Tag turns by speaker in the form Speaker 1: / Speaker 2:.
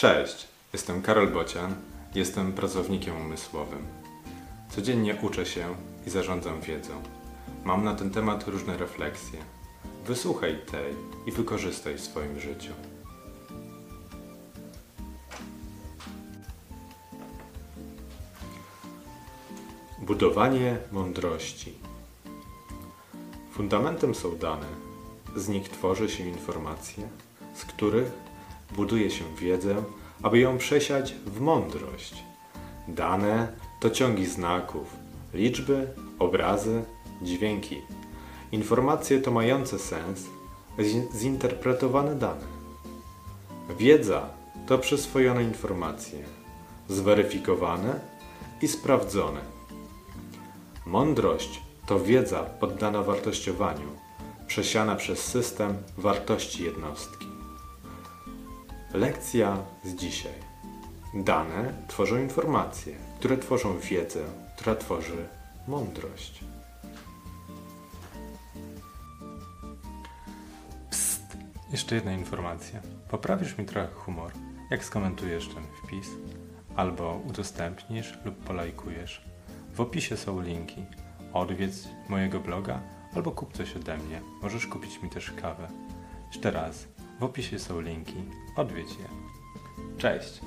Speaker 1: Cześć, jestem Karol Bocian, jestem pracownikiem umysłowym. Codziennie uczę się i zarządzam wiedzą. Mam na ten temat różne refleksje. Wysłuchaj tej i wykorzystaj w swoim życiu. Budowanie mądrości. Fundamentem są dane, z nich tworzy się informacje, z których buduje się wiedzę, aby ją przesiać w mądrość. Dane to ciągi znaków, liczby, obrazy, dźwięki. Informacje to mające sens, zi- zinterpretowane dane. Wiedza to przyswojone informacje, zweryfikowane i sprawdzone. Mądrość to wiedza poddana wartościowaniu, przesiana przez system wartości jednostki. Lekcja z dzisiaj. Dane tworzą informacje, które tworzą wiedzę, która tworzy mądrość. Psst, jeszcze jedna informacja. Poprawisz mi trochę humor, jak skomentujesz ten wpis, albo udostępnisz lub polajkujesz. W opisie są linki. Odwiedz mojego bloga albo kup coś ode mnie. Możesz kupić mi też kawę. Jeszcze raz, w opisie są linki. Odwiedź je. Cześć!